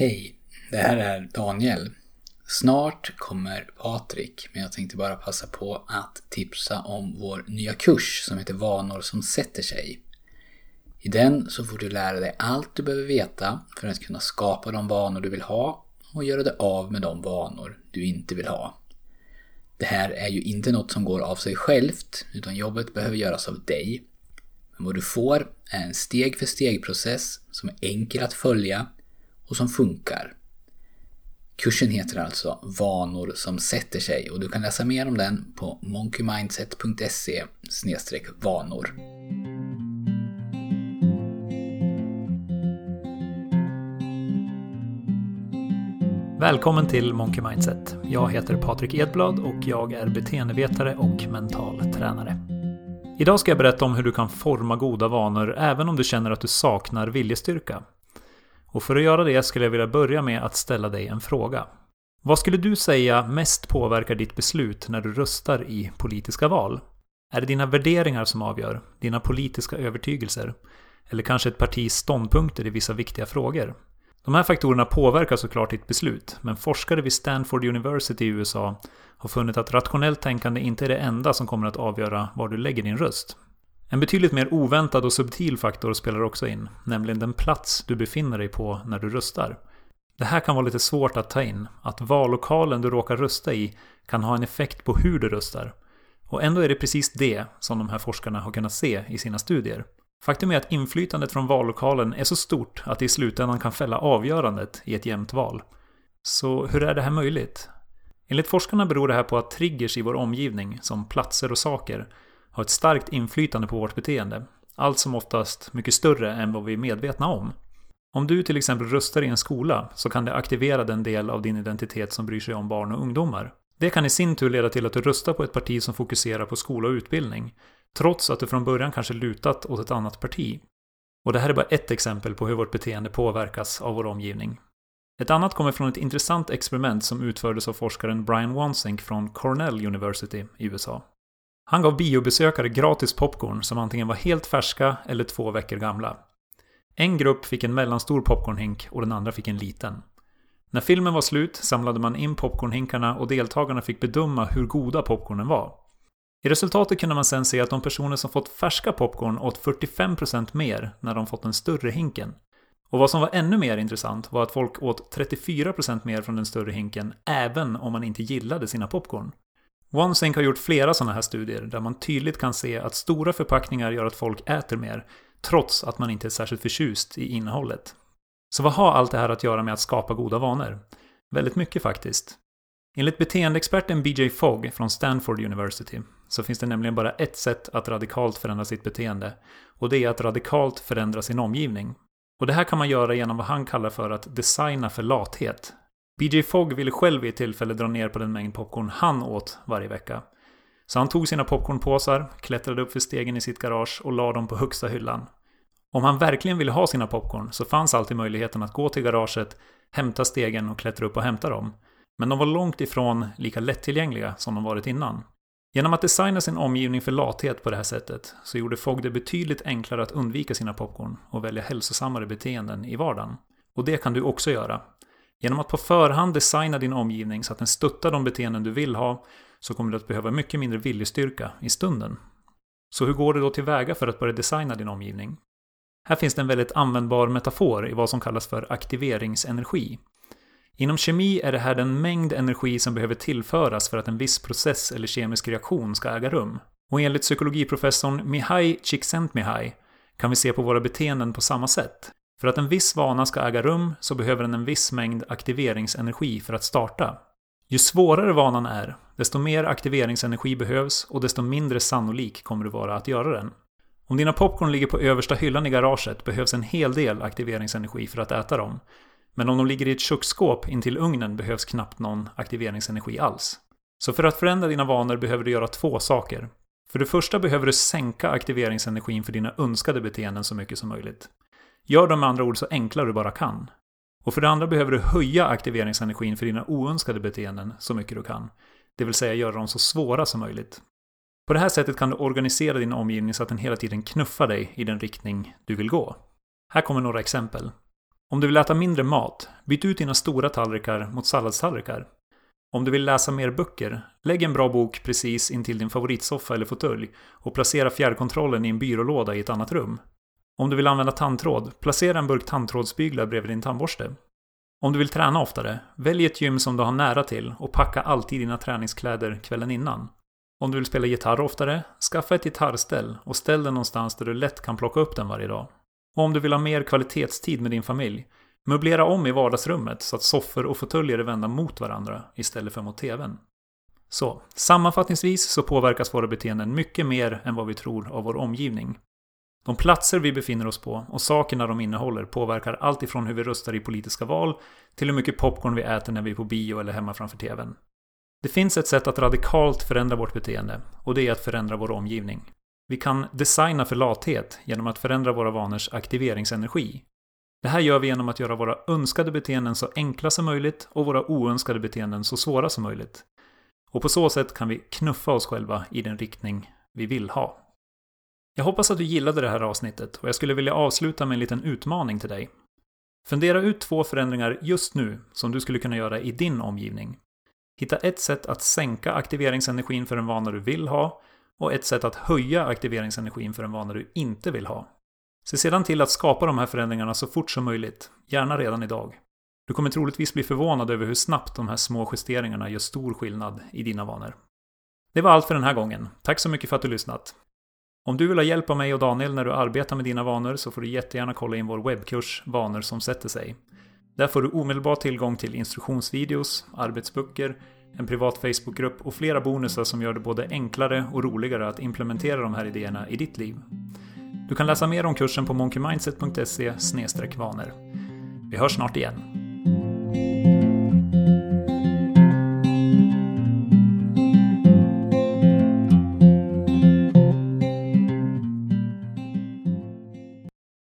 Hej, det här är Daniel. Snart kommer Patrik, men jag tänkte bara passa på att tipsa om vår nya kurs som heter Vanor som sätter sig. I den så får du lära dig allt du behöver veta för att kunna skapa de vanor du vill ha och göra dig av med de vanor du inte vill ha. Det här är ju inte något som går av sig självt, utan jobbet behöver göras av dig. Men vad du får är en steg för steg process som är enkel att följa och som funkar. Kursen heter alltså Vanor som sätter sig och du kan läsa mer om den på monkeymindset.se vanor. Välkommen till Monkey Mindset. Jag heter Patrik Edblad och jag är beteendevetare och mental tränare. Idag ska jag berätta om hur du kan forma goda vanor även om du känner att du saknar viljestyrka. Och för att göra det skulle jag vilja börja med att ställa dig en fråga. Vad skulle du säga mest påverkar ditt beslut när du röstar i politiska val? Är det dina värderingar som avgör? Dina politiska övertygelser? Eller kanske ett partis ståndpunkter i vissa viktiga frågor? De här faktorerna påverkar såklart ditt beslut, men forskare vid Stanford University i USA har funnit att rationellt tänkande inte är det enda som kommer att avgöra var du lägger din röst. En betydligt mer oväntad och subtil faktor spelar också in, nämligen den plats du befinner dig på när du röstar. Det här kan vara lite svårt att ta in, att vallokalen du råkar rösta i kan ha en effekt på hur du röstar. Och ändå är det precis det som de här forskarna har kunnat se i sina studier. Faktum är att inflytandet från vallokalen är så stort att det i slutändan kan fälla avgörandet i ett jämnt val. Så hur är det här möjligt? Enligt forskarna beror det här på att triggers i vår omgivning, som platser och saker, har ett starkt inflytande på vårt beteende. Allt som oftast mycket större än vad vi är medvetna om. Om du till exempel röstar i en skola så kan det aktivera den del av din identitet som bryr sig om barn och ungdomar. Det kan i sin tur leda till att du röstar på ett parti som fokuserar på skola och utbildning, trots att du från början kanske lutat åt ett annat parti. Och det här är bara ett exempel på hur vårt beteende påverkas av vår omgivning. Ett annat kommer från ett intressant experiment som utfördes av forskaren Brian Wansink från Cornell University i USA. Han gav biobesökare gratis popcorn som antingen var helt färska eller två veckor gamla. En grupp fick en mellanstor popcornhink och den andra fick en liten. När filmen var slut samlade man in popcornhinkarna och deltagarna fick bedöma hur goda popcornen var. I resultatet kunde man sen se att de personer som fått färska popcorn åt 45% mer när de fått den större hinken. Och vad som var ännu mer intressant var att folk åt 34% mer från den större hinken även om man inte gillade sina popcorn. OneSync har gjort flera sådana här studier där man tydligt kan se att stora förpackningar gör att folk äter mer, trots att man inte är särskilt förtjust i innehållet. Så vad har allt det här att göra med att skapa goda vanor? Väldigt mycket faktiskt. Enligt beteendeexperten BJ Fogg från Stanford University så finns det nämligen bara ett sätt att radikalt förändra sitt beteende och det är att radikalt förändra sin omgivning. Och det här kan man göra genom vad han kallar för att designa för lathet. BJ Fogg ville själv vid ett tillfälle dra ner på den mängd popcorn han åt varje vecka. Så han tog sina popcornpåsar, klättrade upp för stegen i sitt garage och la dem på högsta hyllan. Om han verkligen ville ha sina popcorn så fanns alltid möjligheten att gå till garaget, hämta stegen och klättra upp och hämta dem. Men de var långt ifrån lika lättillgängliga som de varit innan. Genom att designa sin omgivning för lathet på det här sättet så gjorde Fogg det betydligt enklare att undvika sina popcorn och välja hälsosammare beteenden i vardagen. Och det kan du också göra. Genom att på förhand designa din omgivning så att den stöttar de beteenden du vill ha så kommer du att behöva mycket mindre viljestyrka i stunden. Så hur går det då tillväga för att börja designa din omgivning? Här finns det en väldigt användbar metafor i vad som kallas för aktiveringsenergi. Inom kemi är det här den mängd energi som behöver tillföras för att en viss process eller kemisk reaktion ska äga rum. Och enligt psykologiprofessorn Mihai Csikszentmihalyi kan vi se på våra beteenden på samma sätt. För att en viss vana ska äga rum så behöver den en viss mängd aktiveringsenergi för att starta. Ju svårare vanan är, desto mer aktiveringsenergi behövs och desto mindre sannolik kommer du vara att göra den. Om dina popcorn ligger på översta hyllan i garaget behövs en hel del aktiveringsenergi för att äta dem. Men om de ligger i ett köksskåp intill ugnen behövs knappt någon aktiveringsenergi alls. Så för att förändra dina vanor behöver du göra två saker. För det första behöver du sänka aktiveringsenergin för dina önskade beteenden så mycket som möjligt. Gör dem med andra ord så enkla du bara kan. Och för det andra behöver du höja aktiveringsenergin för dina oönskade beteenden så mycket du kan. Det vill säga göra dem så svåra som möjligt. På det här sättet kan du organisera din omgivning så att den hela tiden knuffar dig i den riktning du vill gå. Här kommer några exempel. Om du vill äta mindre mat, byt ut dina stora tallrikar mot salladstallrikar. Om du vill läsa mer böcker, lägg en bra bok precis intill din favoritsoffa eller fåtölj och placera fjärrkontrollen i en byrålåda i ett annat rum. Om du vill använda tandtråd, placera en burk tandtrådsbyglar bredvid din tandborste. Om du vill träna oftare, välj ett gym som du har nära till och packa alltid dina träningskläder kvällen innan. Om du vill spela gitarr oftare, skaffa ett gitarrställ och ställ den någonstans där du lätt kan plocka upp den varje dag. Och om du vill ha mer kvalitetstid med din familj, möblera om i vardagsrummet så att soffor och fåtöljer är vända mot varandra istället för mot TVn. Så, sammanfattningsvis så påverkas våra beteenden mycket mer än vad vi tror av vår omgivning. De platser vi befinner oss på och sakerna de innehåller påverkar allt ifrån hur vi röstar i politiska val till hur mycket popcorn vi äter när vi är på bio eller hemma framför TVn. Det finns ett sätt att radikalt förändra vårt beteende och det är att förändra vår omgivning. Vi kan designa för lathet genom att förändra våra vanors aktiveringsenergi. Det här gör vi genom att göra våra önskade beteenden så enkla som möjligt och våra oönskade beteenden så svåra som möjligt. Och på så sätt kan vi knuffa oss själva i den riktning vi vill ha. Jag hoppas att du gillade det här avsnittet och jag skulle vilja avsluta med en liten utmaning till dig. Fundera ut två förändringar just nu som du skulle kunna göra i din omgivning. Hitta ett sätt att sänka aktiveringsenergin för en vana du vill ha och ett sätt att höja aktiveringsenergin för en vana du inte vill ha. Se sedan till att skapa de här förändringarna så fort som möjligt, gärna redan idag. Du kommer troligtvis bli förvånad över hur snabbt de här små justeringarna gör stor skillnad i dina vanor. Det var allt för den här gången. Tack så mycket för att du lyssnat. Om du vill ha hjälp av mig och Daniel när du arbetar med dina vanor så får du jättegärna kolla in vår webbkurs Vanor som sätter sig. Där får du omedelbar tillgång till instruktionsvideos, arbetsböcker, en privat Facebookgrupp och flera bonusar som gör det både enklare och roligare att implementera de här idéerna i ditt liv. Du kan läsa mer om kursen på monkeymindset.se vanor. Vi hörs snart igen.